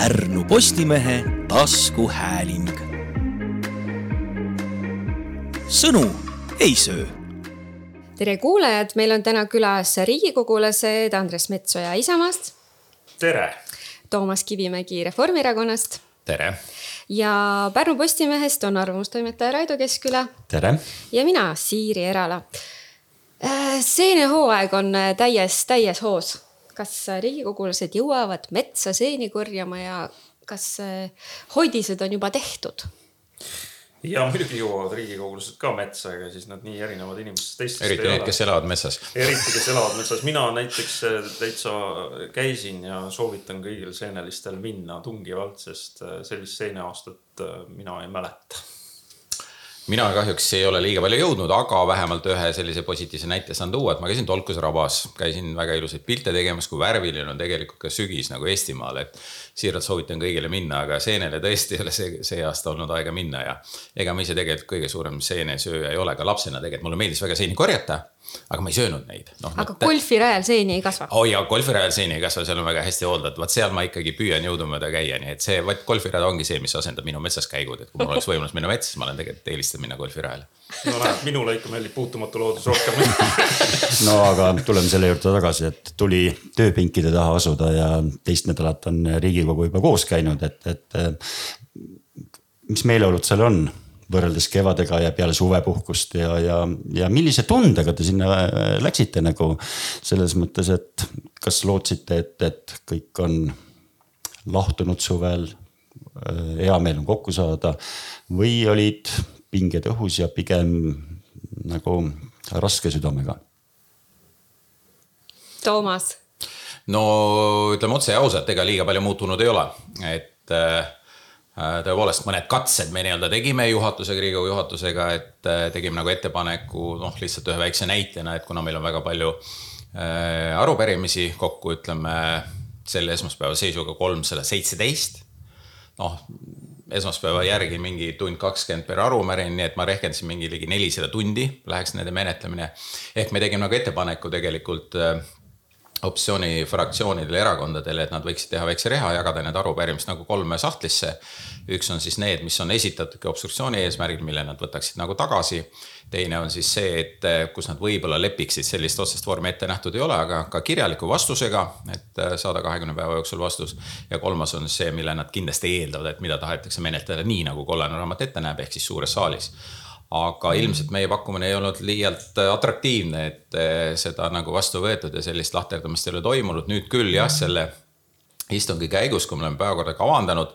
Pärnu Postimehe taskuhääling. sõnu ei söö. tere kuulajad, meil on täna külas riigikogulased Andres Metsoja Isamaast. tere. Toomas Kivimägi Reformierakonnast. tere. ja Pärnu Postimehest on arvamustoimetaja Raido Keskküla. tere. ja mina, Siiri Erala. Äh, seenehooaeg on täies, täies hoos kas riigikogulased jõuavad metsa seeni korjama ja kas äh, hoidised on juba tehtud? ja muidugi jõuavad riigikogulased ka metsa, ega siis nad nii erinevad inimestest teistest eriti need, kes elavad metsas. eriti, kes elavad metsas, mina näiteks äh, täitsa käisin ja soovitan kõigil seenelistel minna tungivalt, sest äh, sellist seeneaastat mina ei mäleta mina kahjuks ei ole liiga palju jõudnud, aga vähemalt ühe sellise positiivse näite saan tuua, et ma käisin Tolkuse rabas, käisin väga ilusaid pilte tegemas, kui värviline on tegelikult ka sügis nagu Eestimaal, et siiralt soovitan kõigile minna, aga seenele tõesti ei ole see, see aasta olnud aega minna ja ega ma ise tegelikult kõige suurem seenesööja ei ole, ka lapsena tegelikult mulle meeldis väga seeni korjata aga ma ei söönud neid no,. aga nad... golfirajal seeni ei kasva? oi jaa, golfirajal seeni ei kasva, seal on väga hästi hooldatud, vot seal ma ikkagi püüan jõudumööda käia, nii et see, vot golfirada ongi see, mis asendab minu metsas käigud, et kui mul oleks võimalus minna metsa, siis ma olen tegelikult eelistan minna golfirajale. no näed, minule ikka meeldib puutumatu loodus rohkem no aga tuleme selle juurde tagasi, et tuli tööpinkide taha asuda ja teist nädalat on riigikogu juba koos käinud, et, et mis meeleolud seal on võrreldes kevadega ja peale suvepuhkust ja, ja, ja millise tundega te sinna äh, läksite nagu? Selles mõttes, et kas lootsite, et, et kõik on lahtunud suvel, äh, hea meel on kokku saada või olid pinged õhus ja pigem nagu raske südamega? Toomas. No ütleme otse ja ausalt, ega liiga palju muutunud ei ole, et äh, Äh, tõepoolest mõned katsed me nii-öelda tegime juhatusega, Riigikogu juhatusega, et äh, tegime nagu ettepaneku, noh, lihtsalt ühe väikse näitena, et kuna meil on väga palju äh, arupärimisi kokku, ütleme selle esmaspäeva seisuga kolmsada seitseteist. noh, esmaspäeva järgi mingi tund kakskümmend per arupärimine, nii et ma rehkendasin mingi ligi nelisada tundi läheks nende menetlemine. ehk me tegime nagu ettepaneku tegelikult opositsioonifraktsioonidele, erakondadele, et nad võiksid teha väikse reha, jagada need arupärimised nagu kolme sahtlisse. üks on siis need, mis on esitatudki obstruktsiooni eesmärgil, mille nad võtaksid nagu tagasi. teine on siis see, et kus nad võib-olla lepiksid, sellist otsest vormi ette nähtud ei ole, aga ka kirjaliku vastusega, et saada kahekümne päeva jooksul vastus. ja kolmas on see, mille nad kindlasti eeldavad, et mida tahetakse menetleda nii, nagu kollane raamat ette näeb, ehk siis suures saalis aga ilmselt meie pakkumine ei olnud liialt atraktiivne, et eh, seda nagu vastu võetud ja sellist lahterdamist ei ole toimunud, nüüd küll jah, selle istungi käigus, kui me oleme päevakorda kavandanud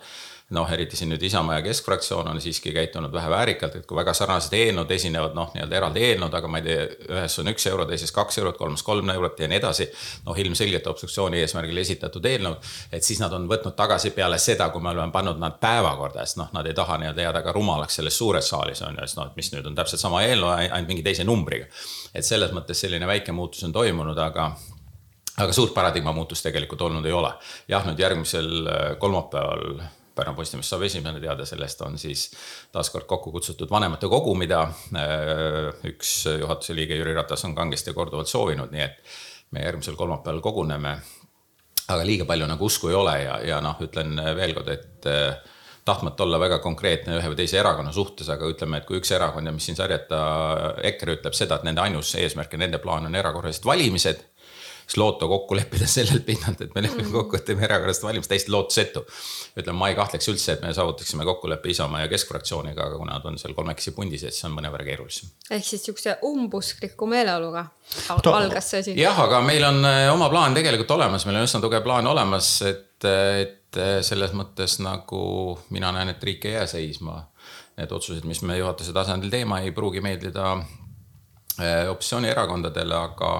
noh, eriti siin nüüd Isamaa ja Keskfraktsioon on siiski käitunud vähe väärikalt, et kui väga sarnased eelnõud esinevad, noh, nii-öelda eraldi eelnõud, aga ma ei tea, ühes on üks euro, teises kaks eurot, kolmas kolm eurot ja nii edasi. noh, ilmselgelt obstruktsiooni eesmärgil esitatud eelnõud, et siis nad on võtnud tagasi peale seda, kui me oleme pannud nad päevakorda, sest noh, nad ei taha nii-öelda jääda ka rumalaks selles suures saalis on ju, sest noh, et mis nüüd on täpselt sama eelnõu, ainult mingi teise numbriga. et selles mõttes selline väike muutus on toimunud, aga aga suurt paradigma muutust tegelikult olnud ei ole. jah, nüüd järgmisel kolmapäeval Pärnu Postimees saab esimene teada, sellest on siis taaskord kokku kutsutud vanematekogu, mida äh, üks juhatuse liige Jüri Ratas on kangesti korduvalt soovinud, nii et me järgmisel kolmapäeval koguneme. aga liiga palju nagu usku ei ole ja, ja noh, ütlen veel kord, et äh, tahtmata olla väga konkreetne ühe või teise erakonna suhtes, aga ütleme, et kui üks erakond ja mis siin sarjata EKRE ütleb seda, et nende ainus eesmärk ja nende plaan on erakorralised valimised siis loota kokku leppida sellelt pinnalt, et me lepime kokku, et teeme erakorralised valimised, täiesti lootusetu. ütleme, ma ei kahtleks üldse, et me saavutaksime kokkuleppe Isamaa ja Keskfraktsiooniga, aga kuna nad on seal kolmekesi pundis, et siis on mõnevõrra keerulisem. ehk siis sihukese umbuskliku meeleoluga algas see asi? jah, aga meil on äh, oma plaan tegelikult olemas, meil on üsna tugev plaan olemas, et, et äh, selles mõttes nagu mina näen, et riik ei jää seisma. Need otsused, mis me juhatuse tasandil teeme, ei pruugi meeldida äh, opositsioonierakondadele, aga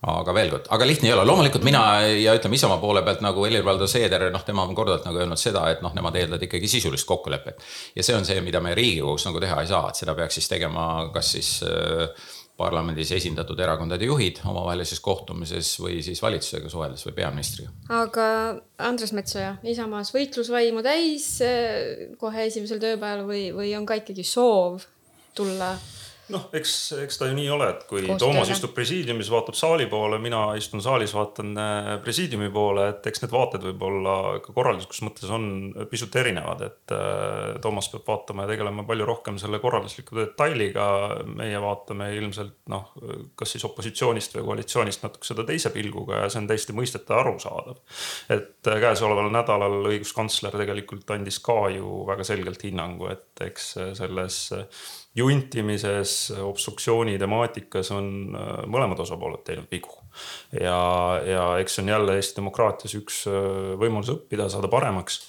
aga veel kord, aga lihtne ei ole, loomulikult mina ja ütleme Isamaa poole pealt nagu Helir-Valdor Seeder, noh, tema on korduvalt nagu öelnud seda, et noh, nemad eeldavad ikkagi sisulist kokkulepet. ja see on see, mida me Riigikogus nagu teha ei saa, et seda peaks siis tegema kas siis äh, parlamendis esindatud erakondade juhid omavahelises kohtumises või siis valitsusega suheldes või peaministriga. aga Andres Metsoja, Isamaas võitlusvaimu täis äh, kohe esimesel tööpäeval või, või on ka ikkagi soov tulla noh, eks, eks ta ju nii ole, et kui Koostööle. Toomas istub presiidiumis, vaatab saali poole, mina istun saalis, vaatan äh, presiidiumi poole, et eks need vaated võib-olla ka korralduslikus mõttes on pisut erinevad, et äh, Toomas peab vaatama ja tegelema palju rohkem selle korraldusliku detailiga. meie vaatame ilmselt noh, kas siis opositsioonist või koalitsioonist natuke seda teise pilguga ja see on täiesti mõistetav ja arusaadav. et äh, käesoleval nädalal õiguskantsler tegelikult andis ka ju väga selgelt hinnangu, et eks selles juntimises, obstruktsiooni temaatikas on äh, mõlemad osapooled teinud vigu. ja, ja eks see on jälle Eesti demokraatias üks äh, võimalus õppida, saada paremaks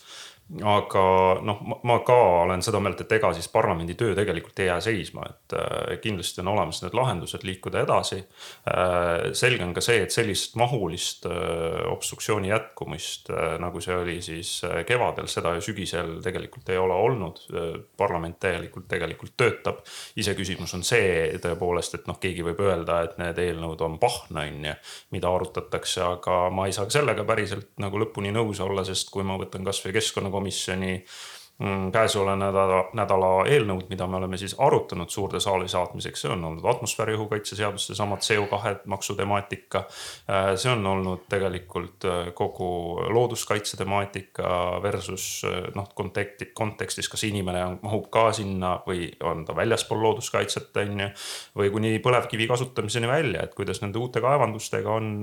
aga noh, ma ka olen seda meelt, et ega siis parlamendi töö tegelikult ei jää seisma, et äh, kindlasti on olemas need lahendused liikuda edasi. Äh, selge on ka see, et sellist mahulist äh, obstruktsiooni jätkumist, nagu see oli siis kevadel, seda ju sügisel tegelikult ei ole olnud. parlament täielikult tegelikult töötab. iseküsimus on see tõepoolest, et noh, keegi võib öelda, et need eelnõud on pahna, on ju, mida arutatakse, aga ma ei saa sellega päriselt nagu lõpuni nõus olla, sest kui ma võtan kasvõi keskkonnakomisjoni komisjoni mm, käesoleva nädala, nädala eelnõud, mida me oleme siis arutanud suurde saali saatmiseks, see on olnud atmosfääriõhu kaitse seadus, seesama CO2 maksu temaatika. Äh, see on olnud tegelikult äh, kogu looduskaitse temaatika versus äh, noh, konteksti, kontekstis, kas inimene on, mahub ka sinna või on ta väljaspool looduskaitset, on ju. või kuni põlevkivi kasutamiseni välja, et kuidas nende uute kaevandustega on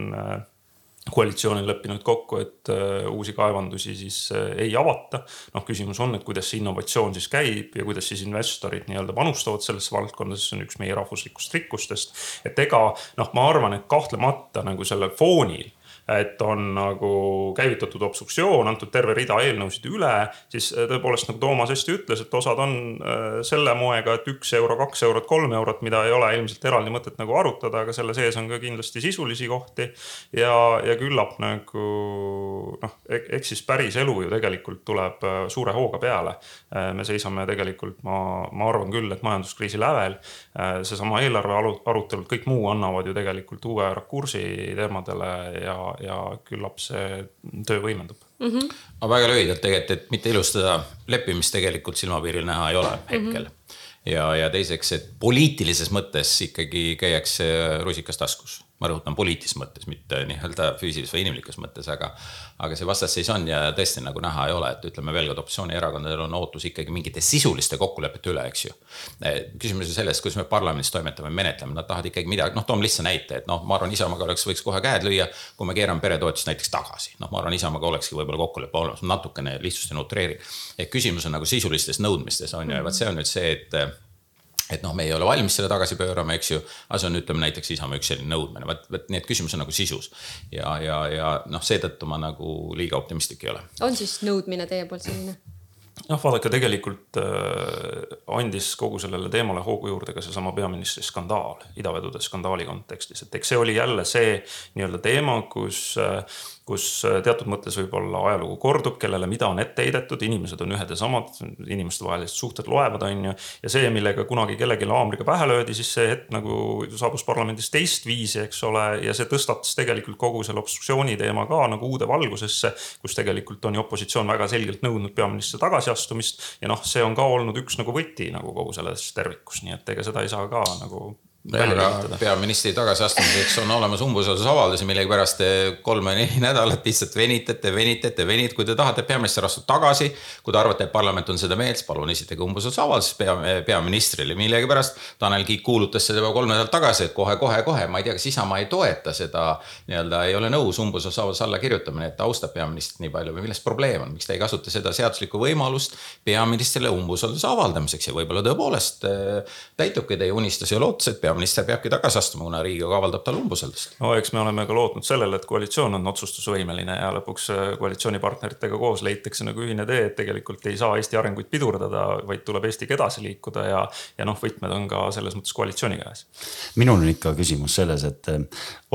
koalitsioon on leppinud kokku, et äh, uusi kaevandusi siis äh, ei avata. noh, küsimus on, et kuidas see innovatsioon siis käib ja kuidas siis investorid nii-öelda panustavad sellesse valdkonda, sest see on üks meie rahvuslikust rikkustest. et ega noh, ma arvan, et kahtlemata nagu sellel foonil et on nagu käivitatud obstruktsioon, antud terve rida eelnõusid üle, siis äh, tõepoolest nagu Toomas hästi ütles, et osad on äh, selle moega, et üks euro, kaks eurot, kolm eurot, mida ei ole ilmselt eraldi mõtet nagu arutada, aga selle sees on ka kindlasti sisulisi kohti. ja, ja küllap nagu noh, eks siis päris elu ju tegelikult tuleb äh, suure hooga peale. me seisame tegelikult, ma, ma arvan küll, et majanduskriisi lävel seesama eelarve arutelud, kõik muu annavad ju tegelikult uue rakursi teemadele ja, ja küllap see töö võimendub mm. -hmm. aga väga lühidalt tegelikult, et mitte ilustada, leppimist tegelikult silmapiiril näha ei ole hetkel mm. -hmm. ja, ja teiseks, et poliitilises mõttes ikkagi käiakse rusikas taskus ma rõhutan poliitilises mõttes, mitte nii-öelda füüsilises või inimlikus mõttes, aga. aga see vastasseis on ja tõesti nagu näha ei ole, et ütleme veel kord, opositsioonierakondadel on ootus ikkagi mingite sisuliste kokkulepete üle, eks ju. küsimus on selles, kuidas me parlamendis toimetame, menetleme, nad tahavad ikkagi midagi, noh, toon lihtsa näite, et noh, ma arvan, Isamaaga oleks, võiks kohe käed lüüa. kui me keerame peretoetust näiteks tagasi, noh, ma arvan, Isamaaga olekski võib-olla kokkulepe olemas, natukene lihtsustan, utreerin. et küsimus on nagu sisulistes nõudmistes on ju, ja vot see on nüüd see, et et noh, me ei ole valmis selle tagasi pöörama, eks ju. aga see on, ütleme näiteks Isamaa üks selline nõudmine, vot, vot nii et küsimus on nagu sisus. ja, ja, ja noh, seetõttu ma nagu liiga optimistlik ei ole. on siis nõudmine teie poolt selline? noh, vaadake tegelikult äh, andis kogu sellele teemale hoogu juurde ka seesama peaministri skandaal, idavedude skandaali kontekstis, et eks see oli jälle see nii-öelda teema, kus äh, kus äh, teatud mõttes võib-olla ajalugu kordub, kellele mida on ette heidetud, inimesed on ühed ja samad, inimestevahelised suhted loevad, on ju. ja see, millega kunagi kellelegi haamriga pähe löödi, siis see hetk nagu saabus parlamendis teistviisi, eks ole, ja see tõstatas tegelikult kogu selle obstruktsiooni teema ka nagu uude valgusesse. kus tegelikult on ju opositsioon väga selgelt nõudnud peaministri tagasiastumist ja noh, see on ka olnud üks nagu võti nagu kogu selles tervikus, nii et ega seda ei saa ka nagu aga peaministri tagasiastumiseks on olemas umbusaldusavaldus ja millegipärast te kolme-neli nädalat lihtsalt venitate, venitate, venitate, kui te tahate, et peaminister astub tagasi. kui te arvate, et parlament on seda meelt, siis palun esitage umbusaldusavaldus pea, peaministrile, millegipärast Tanel Kiik kuulutas seda juba kolm nädalat tagasi, et kohe-kohe-kohe, ma ei tea, kas Isamaa ei toeta seda nii-öelda, ei ole nõus umbusaldusavalduse alla kirjutamine, et ta austab peaministrit nii palju. Või milles probleem on, miks ta ei kasuta seda seaduslikku võimalust peaministrile umbusalduse avaldamiseks? Ja võib-olla tõepoolest äh, täitubki teie unistus ja lootus, et peaminister peabki tagasi astuma, kuna Riigikogu avaldab talle umbusaldust. no eks me oleme ka lootnud sellele, et koalitsioon on otsustusvõimeline ja lõpuks äh, koalitsioonipartneritega koos leitakse nagu ühine tee, et tegelikult ei saa Eesti arenguid pidurdada, vaid tuleb Eestiga edasi liikuda ja, ja noh, võtmed on ka selles mõttes koalitsiooni käes. minul on ikka küsimus selles, et äh,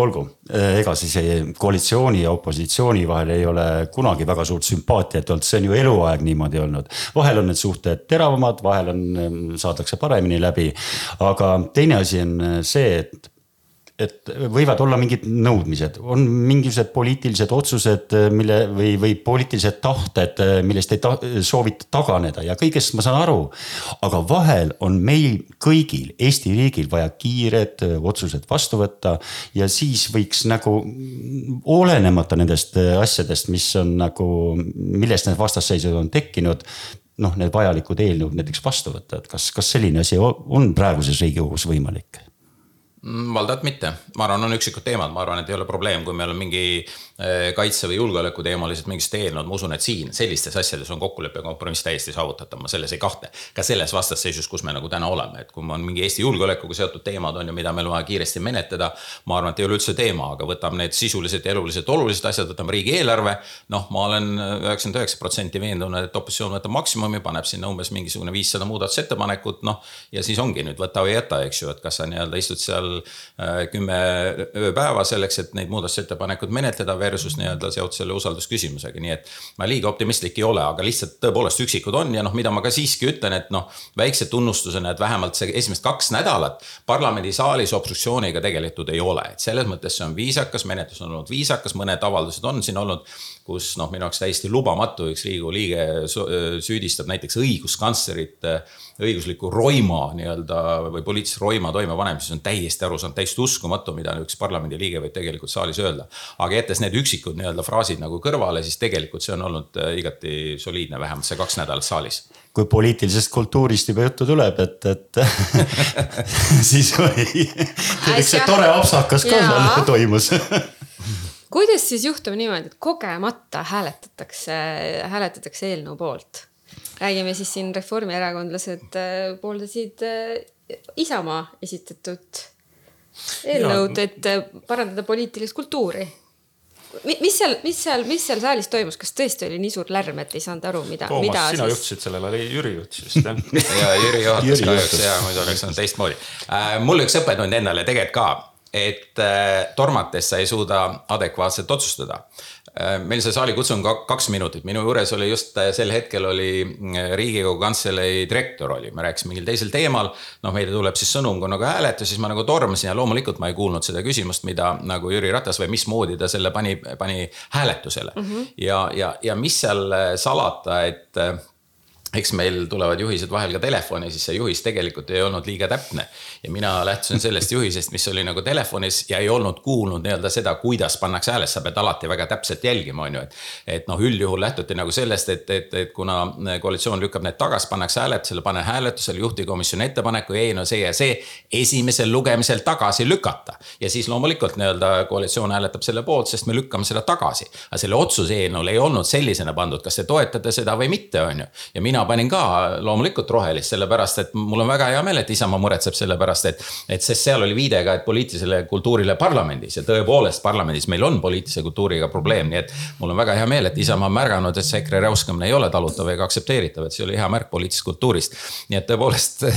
olgu, äh, ega siis koalitsiooni ja opositsiooni vahel ei ole kunagi väga suurt sümpaatiat olnud, see on ju eluaeg niimoodi olnud. vahel on need suhted teravamad, vahel on, saadakse paremini läbi, aga teine asi on see, et et võivad olla mingid nõudmised, on mingisugused poliitilised otsused, mille või, või poliitilised tahted, millest ei ta, soovita taganeda. Ja kõigest ma saan aru. aga vahel on meil kõigil, Eesti riigil vaja kiired otsused vastu võtta. Ja siis võiks nagu olenemata nendest asjadest, mis on nagu, millest need vastasseisud on tekkinud noh, need vajalikud eelnõud näiteks vastu võtta, et kas, kas selline asi on praeguses riigikogus võimalik? Mm, valdavalt mitte, ma arvan, on üksikud teemad, ma arvan, et ei ole probleem, kui meil on mingi kaitse või julgeoleku teemalised mingisugused eelnõud, ma usun, et siin sellistes asjades on kokkulepe ja kompromiss täiesti saavutatav, ma selles ei kahtle. ka selles vastasseisus, kus me nagu täna oleme, et kui on mingi Eesti julgeolekuga seotud teemad on ju, mida meil on vaja kiiresti menetleda. ma arvan, et ei ole üldse teema, aga võtame need sisulised ja eluliselt olulised asjad, võtame riigieelarve. noh, ma olen üheksakümmend üheksa protsenti veendunud, et opositsioon võtab maksimumi, paneb sinna umbes mingisugune viissada muudatusettepanekut, noh. ja siis ongi nüüd võta või jäta, eks ju, et kas sa nii-öelda istud seal Äh, kümme ööpäeva selleks, et neid muudatusettepanekuid menetleda versus nii-öelda seotud selle usaldusküsimusega, nii et. ma liiga optimistlik ei ole, aga lihtsalt tõepoolest üksikud on ja noh, mida ma ka siiski ütlen, et noh, väikse tunnustusena, et vähemalt see esimesed kaks nädalat parlamendisaalis obstruktsiooniga tegeletud ei ole, et selles mõttes see on viisakas, menetlus on olnud viisakas, mõned avaldused on siin olnud kus noh, minu jaoks täiesti lubamatu, üks Riigikogu liige süüdistab näiteks õiguskantslerit õigusliku roima nii-öelda või poliitilise roima toimepanemises on täiesti aru saanud, täiesti uskumatu, mida üks parlamendiliige võib tegelikult saalis öelda. aga jättes need üksikud nii-öelda fraasid nagu kõrvale, siis tegelikult see on olnud äh, igati soliidne, vähemalt see kaks nädalat saalis. Kui poliitilisest kultuurist juba juttu tuleb, et, et siis oli see tore apsakas ka seal toimus. Kuidas siis juhtub niimoodi, et kogemata hääletatakse, hääletatakse eelnõu poolt? räägime siis siin reformierakondlased äh, pooldasid äh, Isamaa esitatud eelnõud, et parandada poliitilist kultuuri mis seal, mis seal, mis seal saalis toimus, kas tõesti oli nii suur lärm, et ei saanud aru, mida, mida sina siis... juhtisid sellele, oli Jüri juhtis vist jah ja Jüri juhatas kahjuks ja muidu oleks olnud teistmoodi äh,. mul üks õppetund endale tegelikult ka et äh, tormates sa ei suuda adekvaatselt otsustada. Äh, meil see saalikutsung kaks minutit, minu juures oli just äh, sel hetkel oli Riigikogu Kantselei direktor oli, me rääkisime mingil teisel teemal. noh, meile tuleb siis sõnum, kui nagu hääletus, siis ma nagu tormasin ja loomulikult ma ei kuulnud seda küsimust, mida nagu Jüri Ratas või mismoodi ta selle pani, pani hääletusele mm. -hmm. ja, ja, ja mis seal salata, et eks meil tulevad juhised vahel ka telefoni, siis see juhis tegelikult ei olnud liiga täpne. ja mina lähtusin sellest juhisest, mis oli nagu telefonis ja ei olnud kuulnud nii-öelda seda, kuidas pannakse hääles, sa pead alati väga täpselt jälgima, on ju, et. et noh, üldjuhul lähtuti nagu sellest, et, et, et kuna koalitsioon lükkab need tagasi, pannakse hääletusele, pane hääletusele juhtivkomisjoni ettepaneku, eelnõu see ja see esimesel lugemisel tagasi lükata. ja siis loomulikult nii-öelda koalitsioon hääletab selle poolt, sest me lükkame seda tagasi. aga selle otsuse eelnõul ei olnud sellisena pandud, kas te toetate seda või mitte, on ju. ja mina mina panin ka loomulikult rohelist, sellepärast et mul on väga hea meel, et Isamaa muretseb selle pärast, et. et sest seal oli viide ka, et poliitilisele kultuurile parlamendis ja tõepoolest parlamendis meil on poliitilise kultuuriga probleem, nii et. mul on väga hea meel, et Isamaa on märganud, et see EKRE räuskamine ei ole talutav ega aktsepteeritav, et see oli hea märk poliitilisest kultuurist. nii et tõepoolest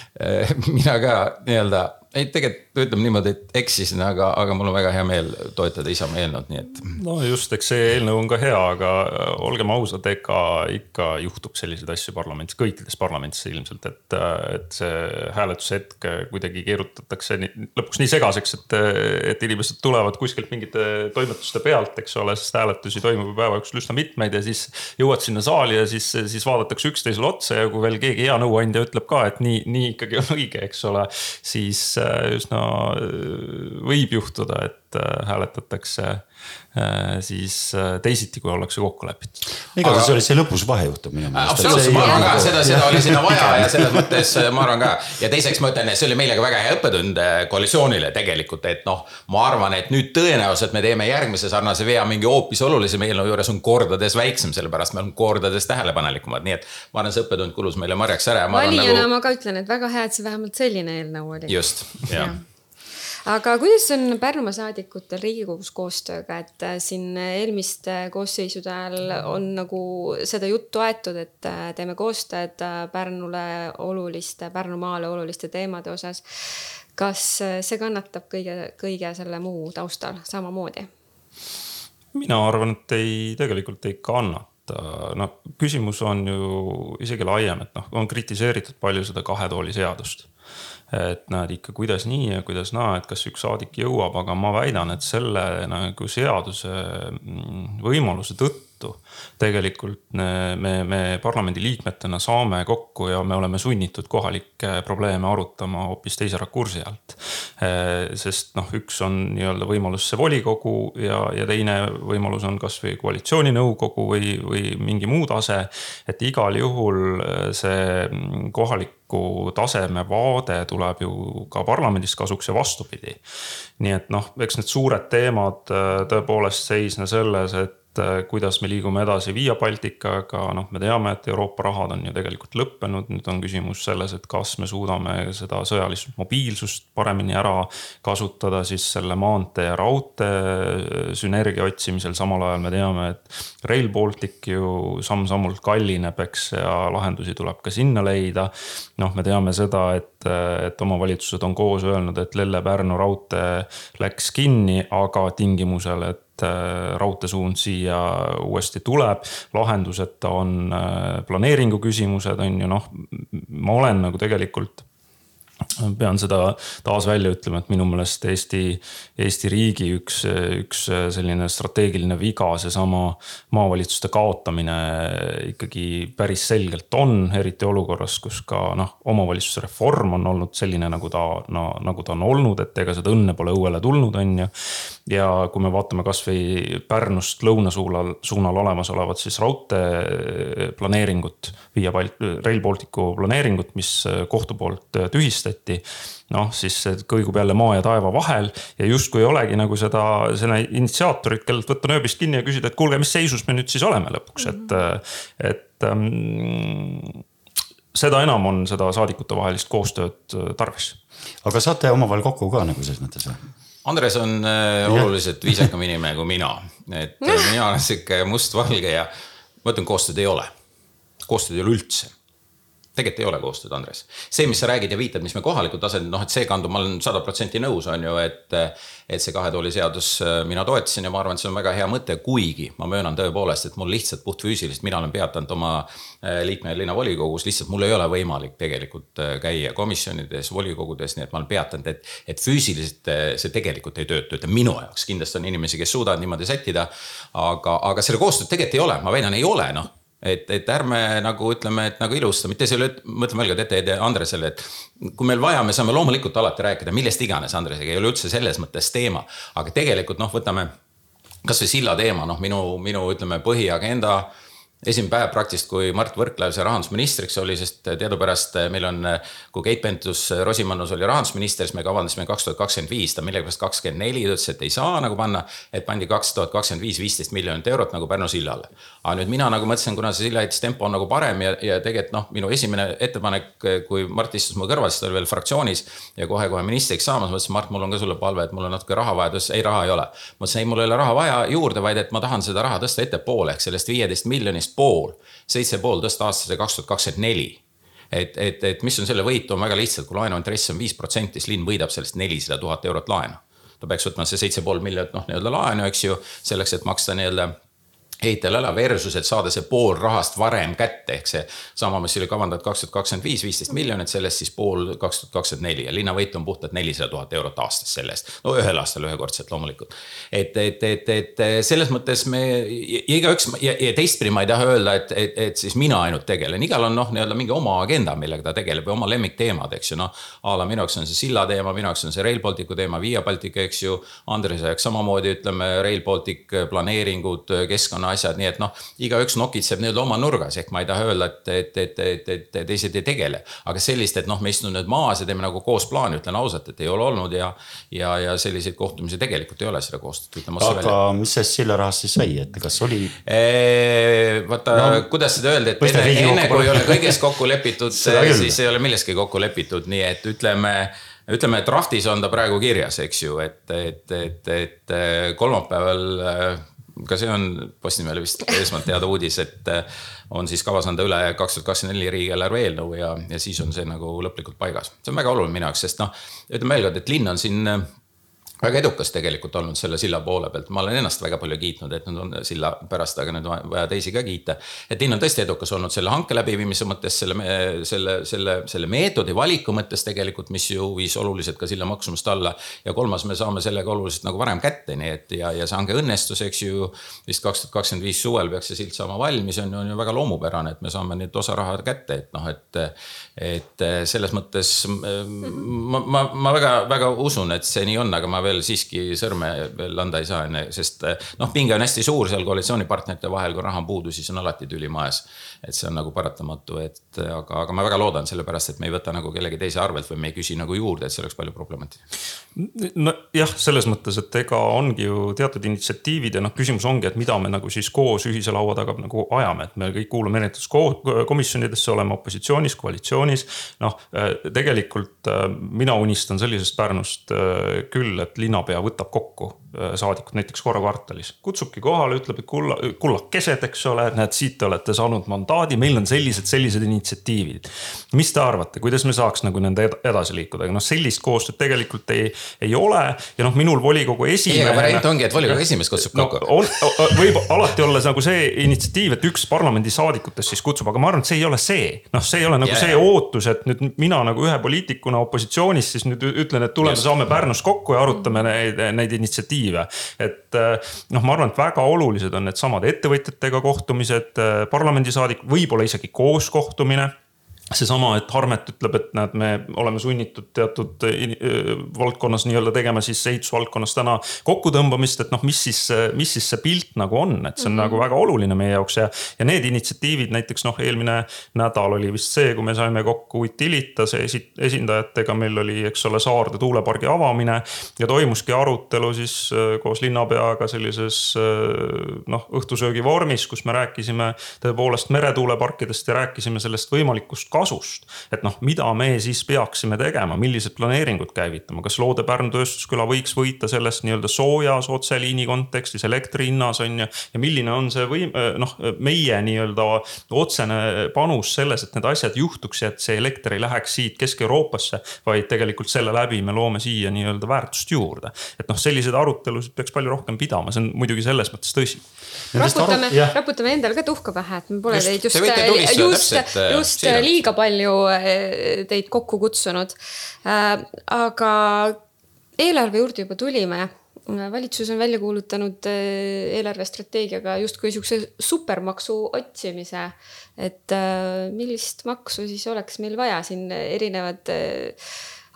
mina ka nii-öelda ei, tegelikult ütleme niimoodi, et eksisin, aga, aga mul on väga hea meel toetada Isamaa eelnõud, nii et. no just, eks see eelnõu on ka hea, aga äh, olgem ausad, ega ikka juhtub selliseid asju parlamendis, kõikides parlamentides ilmselt, et, äh, et see hääletushetk kuidagi keerutatakse nii, lõpuks nii segaseks, et, et inimesed tulevad kuskilt mingite toimetuste pealt, eks ole, sest hääletusi toimub päeva jooksul üsna mitmeid ja siis jõuad sinna saali ja siis, siis vaadatakse üksteisele otsa ja kui veel keegi hea nõuandja ütleb ka, et nii, nii ikkagi on õige, eks ole, siis üsna võib juhtuda, et äh, hääletatakse Äh, siis äh, teisiti, kui ollakse kokku lepitud. igatahes aga... oli see lõpus vahejuhtum minu meelest. absoluutselt, ma arvan ka, seda, seda oli sinna vaja ja selles mõttes äh, ma arvan ka. ja teiseks ma ütlen, et see oli meile ka väga hea õppetund koalitsioonile tegelikult, et noh, ma arvan, et nüüd tõenäoliselt me teeme järgmise sarnase vea mingi hoopis olulisema eelnõu juures on kordades väiksem, sellepärast me oleme kordades tähelepanelikumad, nii et. ma arvan, see õppetund kulus meile marjaks ära. valijana nagu... ma ka ütlen, et väga hea, et see vähemalt selline eelnõu oli. just, jah ja aga kuidas on Pärnumaa saadikutel Riigikogus koostööga, et äh, siin eelmiste koosseisude ajal on nagu seda juttu aetud, et äh, teeme koostööd äh, Pärnule oluliste, Pärnumaale oluliste teemade osas. kas see kannatab kõige, kõige selle muu taustal samamoodi? mina arvan, et ei, tegelikult ei kannata noh, küsimus on ju isegi laiem, et noh, on kritiseeritud palju seda kahe tooli seadust et näed ikka, kuidas nii ja kuidas naa, et kas üks saadik jõuab, aga ma väidan, et selle nagu seaduse mm, võimaluse tõttu tõttu tegelikult me, me parlamendiliikmetena saame kokku ja me oleme sunnitud kohalikke probleeme arutama hoopis teise rakursi alt. sest noh, üks on nii-öelda võimalus see volikogu ja, ja teine võimalus on kasvõi koalitsiooninõukogu või, või mingi muu tase. et igal juhul see kohaliku taseme vaade tuleb ju ka parlamendis kasuks ja vastupidi. nii et noh, eks need suured teemad tõepoolest seisne selles, et äh, kuidas me liigume edasi Via Balticaga, noh, me teame, et Euroopa rahad on ju tegelikult lõppenud, nüüd on küsimus selles, et kas me suudame seda sõjalist mobiilsust paremini ära kasutada siis selle maantee ja raudtee sünergia otsimisel, samal ajal me teame, et Rail Baltic ju samm-sammult kallineb, eks, ja lahendusi tuleb ka sinna leida. noh, me teame seda, et, et omavalitsused on koos öelnud, et Lelle-Pärnu raudtee läks kinni, aga tingimusel, et Äh, raudteesuund siia uuesti tuleb. lahenduseta on äh, planeeringu küsimused, on ju noh, ma olen nagu tegelikult pean seda taas välja ütlema, et minu meelest Eesti, Eesti riigi üks, üks selline strateegiline viga, seesama maavalitsuste kaotamine ikkagi päris selgelt on, eriti olukorras, kus ka noh, omavalitsuse reform on olnud selline, nagu ta no,, nagu ta on olnud, et ega seda õnne pole õuele tulnud, on ju. Ja kui me vaatame kasvõi Pärnust lõunasuunal, suunal olemasolevat siis raudtee planeeringut, Via Balt-, Rail Balticu planeeringut, mis kohtu poolt tühistati tehti. noh, siis see kõigub jälle maa ja taeva vahel ja justkui ei olegi nagu seda, selle initsiaatorit, kellelt võtta nööbist kinni ja küsida, et kuulge, mis seisus me nüüd siis oleme lõpuks, et, et ähm, seda enam on seda saadikutevahelist koostööd äh, tarvis. aga saate omavahel kokku ka nagu selles mõttes või? Andres on äh, oluliselt viisakam inimene kui mina, et äh, mina olen sihuke mustvalge ja ma ütlen, koostööd ei ole. koostööd ei ole üldse tegelikult ei ole koostööd, Andres. see, mis sa räägid ja viitad, mis me kohalikul tasandil, noh, et see kandub, ma olen sada protsenti nõus, on ju, et. et see kahe tooli seadus äh, mina toetasin ja ma arvan, et see on väga hea mõte, kuigi ma möönan tõepoolest, et mul lihtsalt puhtfüüsiliselt, mina olen peatanud oma äh, liikme linnavolikogus, lihtsalt mul ei ole võimalik tegelikult äh, käia komisjonides, volikogudes, nii et ma olen peatanud, et. et füüsiliselt see tegelikult ei tööta, ütleme minu jaoks, kindlasti on inimesi, kes suudavad niimoodi sättida. aga, aga selle koostööd tegelikult ei ole, ma väidan, ei ole, noh et, et ärme nagu ütleme, et nagu ilusta, mitte selle, mõtleme veel kord ette Andresele, et. kui meil vaja, me saame loomulikult alati rääkida millest iganes Andresega, ei ole üldse selles mõttes teema. aga tegelikult noh, võtame kasvõi silla teema, noh, minu, minu ütleme põhiagenda esimene päev praktiliselt, kui Mart Võrklaev sai rahandusministriks oli, sest teadupärast meil on, kui Keit Pentus-Rosimannus oli rahandusminister, siis me kavandasime kaks tuhat kakskümmend viis, ta millegipärast kakskümmend neli, ütles, et ei saa nagu panna. et pandi kaks tuhat kakskümmend viis, viisteist miljonit eurot nagu Pärnu sillale. aga nüüd mina nagu mõtlesin, kuna see silla ehitustempo on nagu parem ja, ja tegelikult noh, minu esimene ettepanek, kui Mart istus mu kõrval, siis ta oli veel fraktsioonis ja kohe-kohe ministriks saamas, ma ütlesin, Mart, mul on ka sulle palve, et mul on natuke raha vaja, ta ütles ei, raha ei ole. ma ütlesin, ei, mul ei ole raha vaja juurde, vaid et ma tahan seda raha tõsta ettepoole ehk sellest viieteist miljonist pool, seitse pool tõsta aastasse kaks tuhat kakskümmend neli et, et, et mis on selle võit, on väga lihtsalt, kui laenuintress on viis protsenti, siis linn võidab sellest nelisada tuhat eurot laenu. ta peaks võtma see seitse pool miljonit noh, nii-öelda laenu, eks ju, selleks, et maksta nii-öelda ehitajale ära versus, et saada see pool rahast varem kätte, ehk see sama, mis oli kavandatud kaks tuhat kakskümmend viis, viisteist miljonit, sellest siis pool kaks tuhat kakskümmend neli ja linnavõit on puhtalt nelisada tuhat eurot aastas selle eest. no ühel aastal ühekordselt loomulikult. et, et, et, et selles mõttes me igaüks ja, ja teistpidi ma ei taha öelda, et, et, et siis mina ainult tegelen, igal on noh, nii-öelda mingi oma agenda, millega ta tegeleb või oma lemmikteemad, eks ju, noh. a la minu jaoks on see silla teema, minu jaoks on see Rail Balticu teema, Via Baltica, eks ju. Andrese jaoks samamoodi ütleme Rail Baltic planeeringud, keskkonna asjad, nii et noh, igaüks nokitseb nii-öelda oma nurgas, ehk ma ei taha öelda, et, et, et, et, et teised ei tegele. aga sellist, et noh, me istume nüüd maas ja teeme nagu koos plaani, ütlen ausalt, et ei ole olnud ja. ja, ja selliseid kohtumisi tegelikult ei ole seda koostööd, ütleme otse välja. aga mis sellest sillarahast siis sai, et kas oli? vaata no,, kuidas seda öelda, et enne, enne kui ei ole kõiges kokku lepitud siis ei ole milleski kokku lepitud, nii et ütleme ütleme, et draftis on ta praegu kirjas, eks ju, et, et, et, et kolmapäeval ka see on Postimehele vist esmalt teada uudis, et äh, on siis kavas anda üle kaks tuhat kakskümmend neli riigieelarve eelnõu ja, ja siis on see nagu lõplikult paigas. see on väga oluline minu jaoks, sest noh, ütleme veel kord, et linn on siin äh, väga edukas tegelikult olnud selle silla poole pealt, ma olen ennast väga palju kiitnud, et nüüd on silla pärast, aga nüüd on vaja teisi ka kiita. et Tiina on tõesti edukas olnud selle hanke läbiviimise mõttes, selle, selle, selle, selle meetodi valiku mõttes tegelikult, mis ju viis oluliselt ka silla maksumust alla. ja kolmas, me saame sellega oluliselt nagu varem kätte, nii et ja, ja see hange õnnestus, eks ju. vist kaks tuhat kakskümmend viis suvel peaks see silt saama valmis, on ju, on ju väga loomupärane, et me saame nüüd osa raha kätte, et noh, et. et selles mõttes ma, ma, ma väga, väga usun, et see nii on, aga ma veel siiski sõrme veel anda ei saa enne, sest noh, pinge on hästi suur seal koalitsioonipartnerite vahel, kui raha on puudu, siis on alati tüli majas. et see on nagu paratamatu, et aga, aga ma väga loodan, sellepärast et me ei võta nagu kellegi teise arvelt või me ei küsi nagu juurde, et see oleks palju problemaatika. nojah, selles mõttes, et ega ongi ju teatud initsiatiivid ja noh, küsimus ongi, et mida me nagu siis koos ühise laua taga nagu ajame, et me kõik kuulume erinevatesse komisjonidesse, oleme opositsioonis, koalitsioonis. noh, tegelikult mina unistan sellisest Pärnust küll, et linnapea võtab kokku äh, saadikud näiteks korra kvartalis. kutsubki kohale, ütleb, et kulla, kullakesed, eks ole, näed, siit te olete saanud mandaadi, meil on sellised, sellised initsiatiivid. mis te arvate, kuidas me saaks nagu nende edasi liikuda, noh sellist koostööd tegelikult ei, ei ole. ja noh, minul volikogu esimehena. ei, aga variant ongi, et volikogu esimees kutsub kokku no,. on, võib alati olla nagu see initsiatiiv, et üks parlamendisaadikutest siis kutsub, aga ma arvan, et see ei ole see. noh, see ei ole nagu yeah. see ootus, et nüüd mina nagu ühe poliitikuna opositsioonis siis nüüd ütlen, et tuleme, saame Pärnus kokku ja arutame neid, neid initsiatiive. Et eh, noh, ma arvan, et väga olulised on needsamad ettevõtjatega kohtumised, eh, parlamendisaadik, võib-olla isegi koos kohtumine seesama, et Harmet ütleb, et näed, me oleme sunnitud teatud äh, valdkonnas nii-öelda tegema siis ehitusvaldkonnas täna kokkutõmbamist, et noh, mis siis, mis siis see pilt nagu on, et see on mm -hmm. nagu väga oluline meie jaoks ja. ja need initsiatiivid näiteks noh, eelmine nädal oli vist see, kui me saime kokku Utilitase esi, esindajatega, meil oli, eks ole, Saarde tuulepargi avamine. ja toimuski arutelu siis äh, koos linnapeaga sellises äh, noh, õhtusöögi vormis, kus me rääkisime tõepoolest meretuuleparkidest ja rääkisime sellest võimalikust kasust. et noh, mida me siis peaksime tegema, millised planeeringud käivitama, kas Loode-Pärnu tööstusküla võiks võita sellest nii-öelda soojas otseliini kontekstis, elektri hinnas on ju. ja milline on see võim-, noh, meie nii-öelda otsene panus selles, et need asjad juhtuks ja et see elekter ei läheks siit Kesk-Euroopasse. vaid tegelikult selle läbi me loome siia nii-öelda väärtust juurde. et noh, selliseid arutelusid peaks palju rohkem pidama, see on muidugi selles mõttes tõsi. raputame, raputame endale ka tuhka pähe, et me pole just, teid just, just, just liiga liiga palju eh, teid kokku kutsunud. Äh, aga eelarve juurde juba tulime. Valitsus on välja kuulutanud eh, eelarvestrateegiaga justkui sihukese supermaksu otsimise. et äh, millist maksu siis oleks meil vaja? Siin erinevad äh,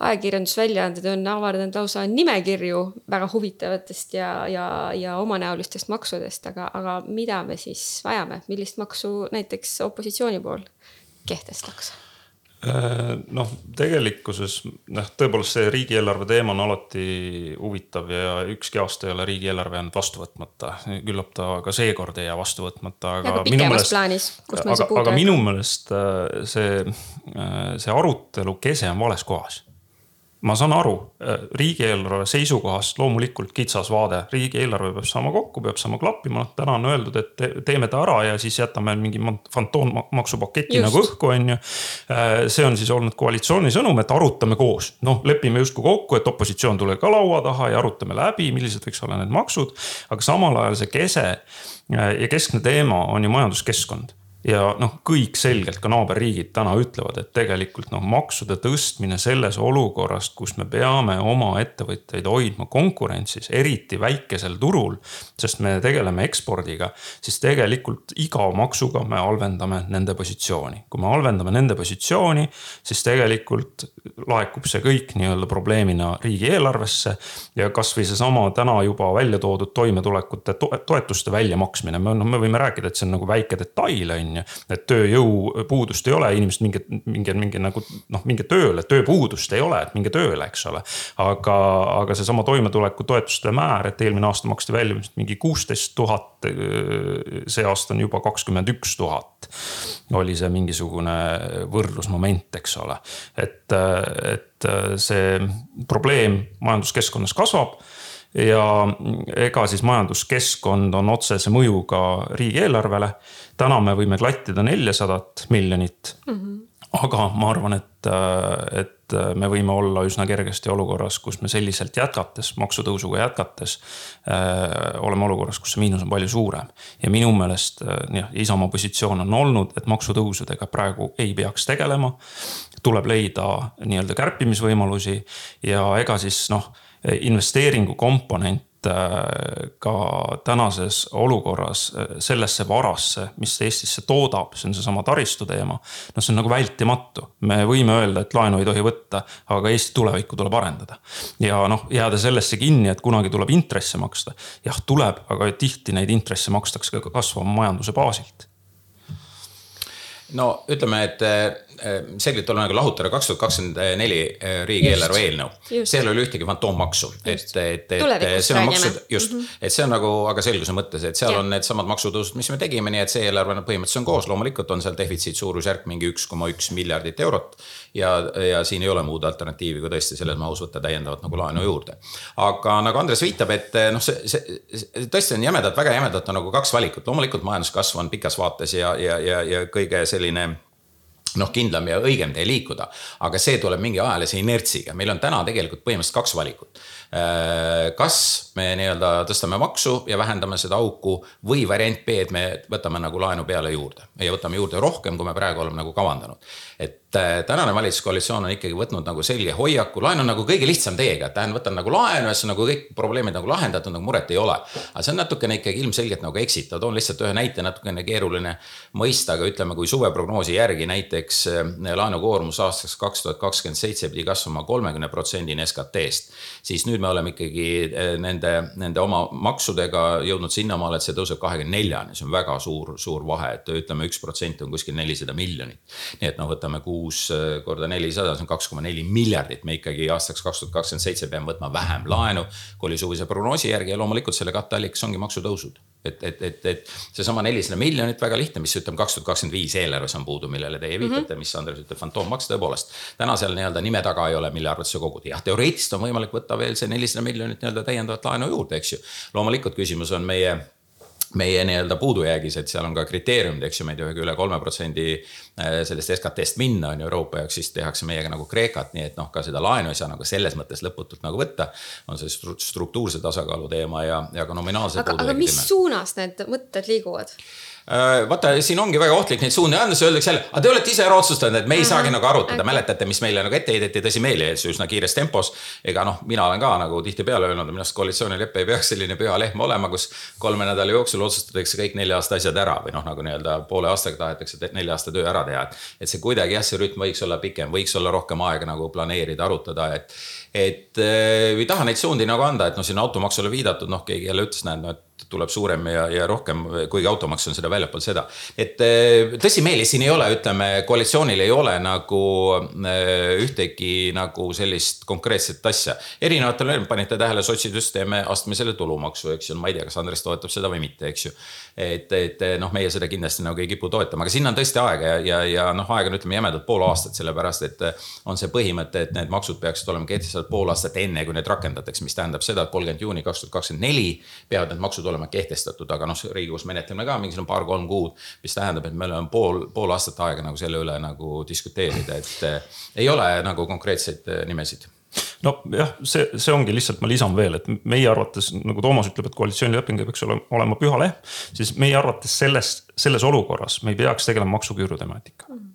ajakirjandusväljaanded on avardanud lausa nimekirju väga huvitavatest ja, ja, ja omanäolistest maksudest, aga, aga mida me siis vajame, millist maksu näiteks opositsiooni pool kehtestaks? Äh, noh, tegelikkuses noh, tõepoolest see riigieelarve teema on alati huvitav ja ükski aasta ei ole riigieelarve jäänud vastu võtmata. küllap ta ka seekord ei jää vastu võtmata, aga. aga minu meelest, plaanis, aga, aga minu meelest äh, see, äh, see arutelu kese on vales kohas ma saan aru, äh, riigieelarve seisukohast loomulikult kitsas vaade, riigieelarve peab saama kokku, peab saama klappima, täna on öeldud, et teeme ta ära ja siis jätame mingi fantoommaksupaketi nagu õhku, on ju. Äh, see on siis olnud koalitsiooni sõnum, et arutame koos, noh lepime justkui kokku, et opositsioon tuleb ka laua taha ja arutame läbi, millised võiks olla need maksud. aga samal ajal see kese äh, ja keskne teema on ju majanduskeskkond ja noh, kõik selgelt ka naaberriigid täna ütlevad, et tegelikult noh, maksude tõstmine selles olukorras, kus me peame oma ettevõtjaid hoidma konkurentsis, eriti väikesel turul. sest me tegeleme ekspordiga, siis tegelikult iga maksuga me halvendame nende positsiooni. kui me halvendame nende positsiooni, siis tegelikult laekub see kõik nii-öelda probleemina riigieelarvesse. ja kasvõi seesama täna juba välja toodud toimetulekute toetuste väljamaksmine, me noh, me võime rääkida, et see on nagu väike detail on ju on ju. et tööjõupuudust ei ole, inimesed minge, minge, minge nagu noh, minge tööle, tööpuudust ei ole, et minge tööle, eks ole. aga, aga seesama toimetulekutoetuste määr, et eelmine aasta maksti välja vist mingi kuusteist tuhat. see aasta on juba kakskümmend üks tuhat. oli see mingisugune võrdlusmoment, eks ole, et, et see probleem majanduskeskkonnas kasvab ja ega siis majanduskeskkond on otsese mõjuga riigieelarvele. täna me võime klattida neljasadat miljonit mm. -hmm aga ma arvan, et, et me võime olla üsna kergesti olukorras, kus me selliselt jätkates, maksutõusuga jätkates äh,. oleme olukorras, kus see miinus on palju suurem ja minu meelest jah, Isamaa positsioon on olnud, et maksutõusudega praegu ei peaks tegelema. tuleb leida nii-öelda kärpimisvõimalusi ja ega siis noh, investeeringu komponent Äh, ka tänases olukorras äh, sellesse varasse, mis Eestisse toodab, see on seesama taristu teema. noh, see on nagu vältimatu, me võime öelda, et laenu ei tohi võtta, aga Eesti tulevikku tuleb arendada. ja noh, jääda sellesse kinni, et kunagi tuleb intresse maksta. jah, tuleb, aga tihti neid intresse makstakse ka kasvava majanduse baasilt no ütleme, et selgelt oleme nagu lahutada kaks tuhat kakskümmend neli äh, riigieelarve eelnõu. seal ei ole ühtegi fantoommaksu, et, et, et see on maksud, just mm, -hmm. et see on nagu, aga selguse mõttes, et seal ja. on needsamad maksutõusud, mis me tegime, nii et see eelarve no põhimõtteliselt on koos, loomulikult on seal defitsiit suurusjärk mingi üks koma üks miljardit eurot. ja, ja siin ei ole muud alternatiivi, kui tõesti selles mahus võtta täiendavat nagu laenu juurde. aga nagu Andres viitab, et noh, see, see tõesti on jämedalt, väga jämedalt on nagu kaks valikut, loomulikult majanduskasv on pikas vaates ja, ja, ja, ja kõige selline noh, kindlam ja õigem tee liikuda, aga see tuleb mingi ajalise inertsiga, meil on täna tegelikult põhimõtteliselt kaks valikut. Äh, kas me nii-öelda tõstame maksu ja vähendame seda auku või variant B, et me võtame nagu laenu peale juurde ja võtame juurde rohkem, kui me praegu oleme nagu kavandanud. et äh, tänane valitsuskoalitsioon on ikkagi võtnud nagu selge hoiaku, laen on nagu kõige lihtsam teega, et tähendab, võtan nagu laenu ja siis on nagu kõik probleemid nagu lahendatud, nagu muret ei ole. aga see on natukene ikkagi ilmselgelt nagu eksitav, toon lihtsalt ühe näite, natukene keeruline mõista, aga ütleme, kui suveprognoosi järgi näiteks äh, laenukoormus aastaks kaks tuhat kakskümmend seitse pidi kasvama kolmekümne protsendini SKT-st, siis nüüd me oleme ikkagi eh, nende, nende oma maksudega jõudnud sinnamaale, et see tõuseb kahekümne neljani, see on väga suur, suur vahe, et ütleme, üks protsent on kuskil nelisada miljonit. nii et noh, võtame kuus eh, korda nelisada, see on kaks koma neli miljardit, me ikkagi aastaks kaks tuhat kakskümmend seitse peame võtma vähem laenu, kui oli suvise prognoosi järgi. Ja loomulikult selle katteallikas ongi maksutõusud et, et, et, et seesama nelisada miljonit, väga lihtne, mis ütleme, kaks tuhat kakskümmend viis eelarves on puudu, millele teie mhm. viitate mm, -hmm. mis Andres ütleb, fantoommaks tõepoolest. täna seal nii-öelda nime taga ei ole, mille arvelt sa kogud, jah, teoreetiliselt on võimalik võtta veel see nelisada miljonit nii-öelda täiendavat laenu juurde, eks ju. loomulikult küsimus on meie meie nii-öelda puudujäägis, et seal on ka kriteeriumid, eks ju, me ei tohi üle kolme protsendi äh, sellest SKT-st minna, on ju, Euroopa jaoks, siis tehakse meiega nagu Kreekat, nii et noh, ka seda laenu ei saa nagu selles mõttes lõputult nagu võtta. on see struktuurse tasakaalu teema ja, ja ka nominaalse. aga, aga mis suunas need mõtted liiguvad? Äh, vaata, siin ongi väga ohtlik neid suundi anda, siis öeldakse jälle, aga te olete ise ära otsustanud, et me ei mm -hmm. saagi nagu arutada mäletate, mis meile nagu ette heideti tõsimeeli üsna kiires tempos. ega noh, mina olen ka nagu tihtipeale öelnud, minu arust koalitsioonilepe ei peaks selline püha lehm olema, kus kolme nädala jooksul otsustatakse kõik nelja aasta asjad ära või noh, nagu nii-öelda poole aastaga tahetakse nelja aasta töö ära teha. et see kuidagi jah, see rütm võiks olla pikem, võiks olla rohkem aega nagu planeerida, arutada, et et äh, ei taha neid suundi nagu anda, et noh, siin automaksule viidatud, noh, keegi jälle ütles, näed, no et tuleb suurem ja, ja rohkem, kuigi automaks on seda väljapool seda. et eh, tõsimeeli siin ei ole, ütleme, koalitsioonil ei ole nagu eh, ühtegi nagu sellist konkreetset asja. erinevatel, panite tähele, sotsid just teeme astmelisele tulumaksu, eks ju, ma ei tea, kas Andres toetab seda või mitte, eks ju. Et, et noh, meie seda kindlasti nagu ei kipu toetama, aga sinna on tõesti aega ja, ja, ja noh, aega on ütleme jämedalt pool aastat, sellepärast et on see põhimõte, et need maksud peaksid olema kehtestatud pool aastat enne, kui need rakendatakse, mis tähendab seda, et kolmkümmend juuni kaks tuhat kakskümmend neli peavad need maksud olema olema kehtestatud, aga noh, Riigikogus menetleme ka mingisugune paar-kolm kuud. mis tähendab, et meil on pool, pool aastat aega nagu selle üle nagu diskuteerida, et eh, ei ole nagu konkreetseid eh, nimesid nojah, see, see ongi lihtsalt, ma lisan veel, et meie arvates nagu Toomas ütleb, et koalitsioonileping ei peaks olema, olema püha lehm. siis meie arvates selles, selles olukorras me ei peaks tegelema maksuküüru temaatikaga mm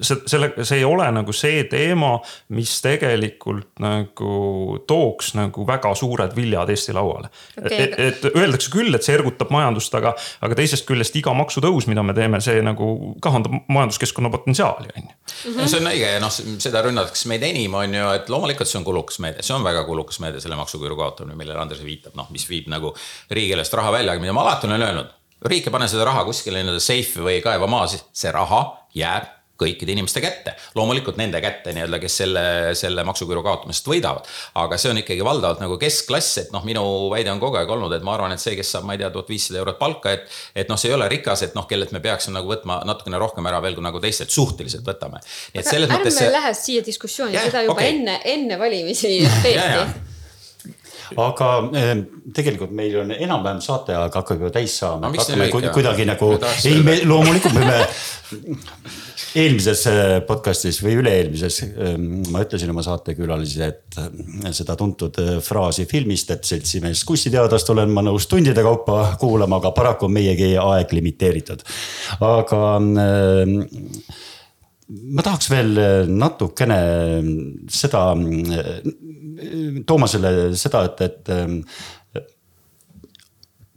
see, selle, see ei ole nagu see teema, mis tegelikult nagu tooks nagu väga suured viljad Eesti lauale okay.. et, et öeldakse küll, et see ergutab majandust, aga, aga teisest küljest iga maksutõus, mida me teeme, see nagu kahandab majanduskeskkonna potentsiaali, on ju. See on õige ja noh, seda rünnatakse meid enim, on ju, et loomulikult see on kulukas meede, see on väga kulukas meede, selle maksuküüru kaotamine, millele Andres viitab, noh, mis viib nagu riigieelarvest raha välja, aga mida ma alati olen öelnud riik ei pane seda raha kuskile nii-öelda seifi või kaeva maa, see raha jääb kõikide inimeste kätte. loomulikult nende kätte nii-öelda, kes selle, selle maksuküüru kaotamisest võidavad. aga see on ikkagi valdavalt nagu keskklass, et noh, minu väide on kogu aeg olnud, et ma arvan, et see, kes saab, ma ei tea, tuhat viissada eurot palka, et. et noh, see ei ole rikas, et noh, kellelt me peaksime nagu võtma natukene rohkem ära veel kui nagu teistelt, suhteliselt võtame. nii et selles mõttes. ärme see... lähe siia diskussiooni, seda juba okay. enne, enne valimisi peeti aga eh, tegelikult meil on enam-vähem saateaeg hakkab juba täis saama No hakkame lühike? kuidagi nagu Me ei, me loomulikult me peame eelmises eh, podcast'is või üle-eelmises eh, ma ütlesin oma saatekülalisele, et seda tuntud fraasi filmist, et seltsimees kunstiteadlast olen ma nõus tundide kaupa kuulama, aga paraku on meiegi aeg limiteeritud. aga ma tahaks veel natukene seda, Toomasele seda, et, et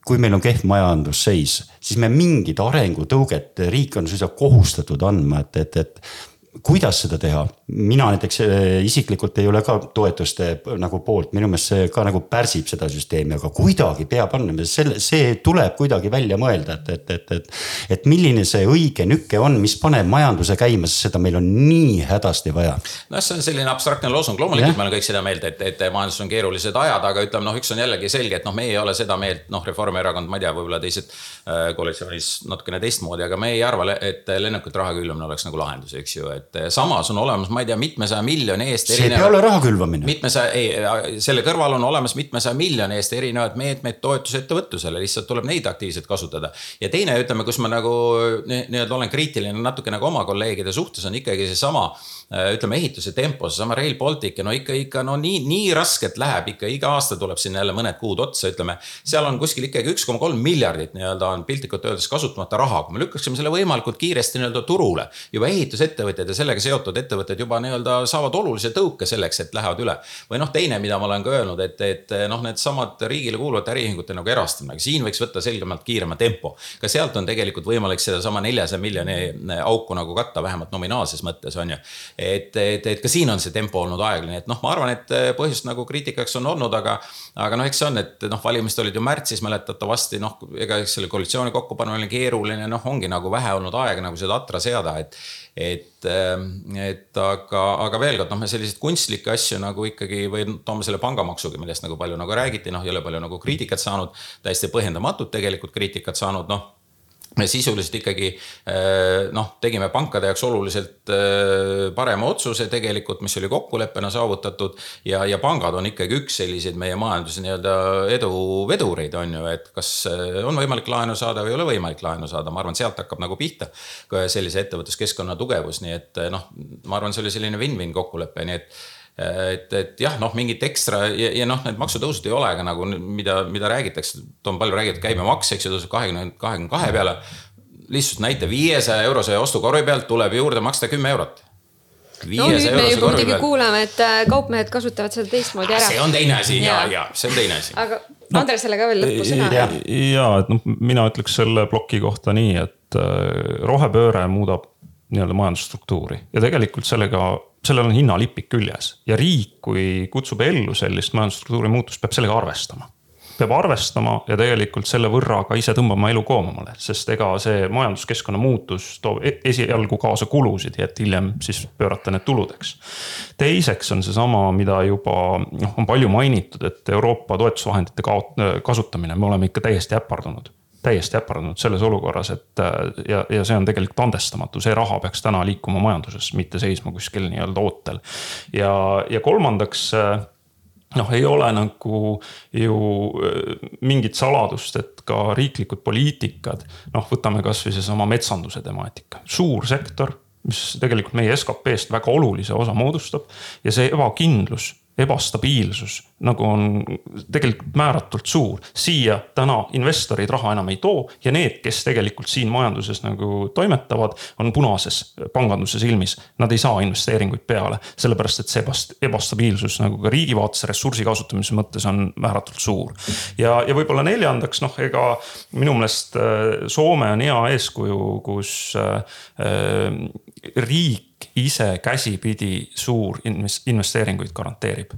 kui meil on kehv majandusseis, siis me mingit arengutõuget, riik on suisa kohustatud andma, et, et, et kuidas seda teha? Mina näiteks eh, isiklikult ei ole ka toetuste nagu poolt, minu meelest see ka nagu pärsib seda süsteemi, aga kuidagi peab andma, selle, see tuleb kuidagi välja mõelda, et, et, et, et. et milline see õige nüke on, mis paneb majanduse käima, sest seda meil on nii hädasti vaja. noh, see on selline abstraktne loosung, loomulikult me oleme kõik seda meelt, et, et majanduses on keerulised ajad, aga ütleme noh, üks on jällegi selge, et noh, meie ei ole seda meelt, noh, Reformierakond, ma ei tea, võib-olla teised äh, koalitsioonis natukene teistmoodi, aga me ei arva, et lennukilt raha külvamine oleks nagu lahendus, eks ju, et eh, samas on olemas, ma ei tea, mitmesaja miljoni eest see ei pea ole raha külvamine. mitmesaja, ei, selle kõrval on olemas mitmesaja miljoni eest erinevaid meetmeid toetusettevõtlusele, lihtsalt tuleb neid aktiivselt kasutada. ja teine, ütleme, kus ma nagu nii- nii-öelda olen kriitiline natuke nagu oma kolleegide suhtes, on ikkagi seesama ütleme, ehituse tempo, seesama Rail Baltic ja no ikka, ikka no nii, nii raskelt läheb ikka, iga aasta tuleb sinna jälle mõned kuud otsa, ütleme. seal on kuskil ikkagi üks koma kolm miljardit nii-öelda on piltlikult öeldes kasutamata raha, kui me lükkaksime selle võimalikult kiiresti nii-öelda turule. juba ehitusettevõtjad ja sellega seotud ettevõtted juba nii-öelda saavad olulise tõuke selleks, et lähevad üle. või noh, teine, mida ma olen ka öelnud, et, et noh, needsamad riigile kuuluvate äriühingute nagu erastamine, aga siin võiks võtta selgemalt kiirema tempo. ka sealt on tegelikult võimalik sedasama neljasaja miljoni auku nagu katta, vähemalt nominaalses mõttes on ju. et, et, et ka siin on see tempo olnud aeglane, et noh, ma arvan, et põhjust nagu kriitikaks on olnud, aga, aga noh, eks see on, et noh, valimised olid ju märtsis mäletatavasti noh, ega eks selle koalitsiooni kokkupanemine keeruline, noh, ongi nagu vähe olnud aega nagu seda atra seada, et et, et aga, aga veel kord, noh, me selliseid kunstlikke asju nagu ikkagi või toome selle pangamaksuga, millest nagu palju nagu räägiti, noh, ei ole palju nagu kriitikat saanud, täiesti põhjendamatut tegelikult kriitikat saanud, noh me sisuliselt ikkagi noh, tegime pankade jaoks oluliselt parema otsuse tegelikult, mis oli kokkuleppena saavutatud. ja, ja pangad on ikkagi üks selliseid meie majanduse nii-öelda eduvedureid on ju, et kas on võimalik laenu saada või ei ole võimalik laenu saada, ma arvan, sealt hakkab nagu pihta. sellise ettevõtluskeskkonna tugevus, nii et noh, ma arvan, see oli selline win-win kokkulepe, nii et et, et jah, noh, mingit ekstra ja, ja noh, need maksutõusud ei ole ka nagu, mida, mida räägitakse, on palju räägitud, käibemaks, eks ju, tõuseb kahekümne, kahekümne kahe peale. lihtsalt näite, viiesaja eurose ostukorvi pealt tuleb juurde maksta kümme eurot. no nüüd me juba muidugi kuuleme, et äh, kaupmehed kasutavad seda teistmoodi ära. see on teine asi ja, ja see on teine asi. aga Andresele ka veel lõppu sõna. ja, ja, et noh, mina ütleks selle ploki kohta nii, et äh, rohepööre muudab nii-öelda majandusstruktuuri ja tegelikult sellega sellel on hinnalipik küljes ja riik, kui kutsub ellu sellist majandusstruktuuri muutust, peab sellega arvestama. peab arvestama ja tegelikult selle võrra ka ise tõmbama elu koomamale, sest ega see majanduskeskkonna muutus toob esialgu kaasa kulusid, et hiljem siis pöörata need tuludeks. teiseks on seesama, mida juba noh, on palju mainitud, et Euroopa toetusvahendite kaot-, kasutamine, me oleme ikka täiesti äpardunud täiesti äpardunud selles olukorras, et ja, ja see on tegelikult andestamatu, see raha peaks täna liikuma majanduses, mitte seisma kuskil nii-öelda ootel. ja, ja kolmandaks noh, ei ole nagu ju mingit saladust, et ka riiklikud poliitikad, noh, võtame kasvõi seesama metsanduse temaatika, suur sektor, mis tegelikult meie SKP-st väga olulise osa moodustab ja see ebakindlus ebastabiilsus nagu on tegelikult määratult suur. siia täna investorid raha enam ei too ja need, kes tegelikult siin majanduses nagu toimetavad, on punases panganduse silmis. Nad ei saa investeeringuid peale, sellepärast et see ebastabiilsus nagu ka riigi vaates ressursi kasutamise mõttes on määratult suur. ja, ja võib-olla neljandaks, noh, ega minu meelest Soome on hea eeskuju, kus äh, riik ise käsipidi suur investeeringuid garanteerib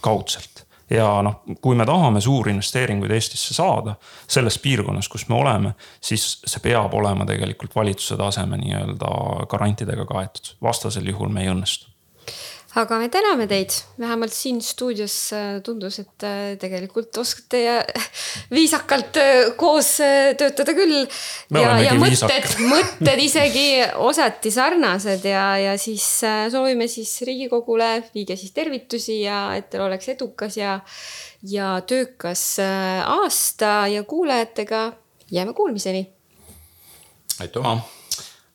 kaudselt. ja noh, kui me tahame suuri investeeringuid Eestisse saada selles piirkonnas, kus me oleme, siis see peab olema tegelikult valitsuse taseme nii-öelda garantidega kaetud, vastasel juhul me ei õnnestu aga me täname teid, vähemalt siin stuudios äh, tundus, et äh, tegelikult oskate ja viisakalt äh, koos töötada küll. ja, ja mõtted, mõtted isegi osati sarnased ja, ja siis soovime siis Riigikogule, viige siis tervitusi ja et teil oleks edukas ja, ja töökas aasta ja kuulajatega jääme kuulmiseni. aitüma.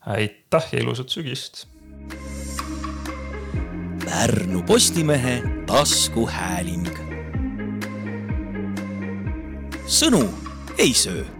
aitäh ja ilusat sügist Pärnu Postimehe taskuhääling. sõnu ei söö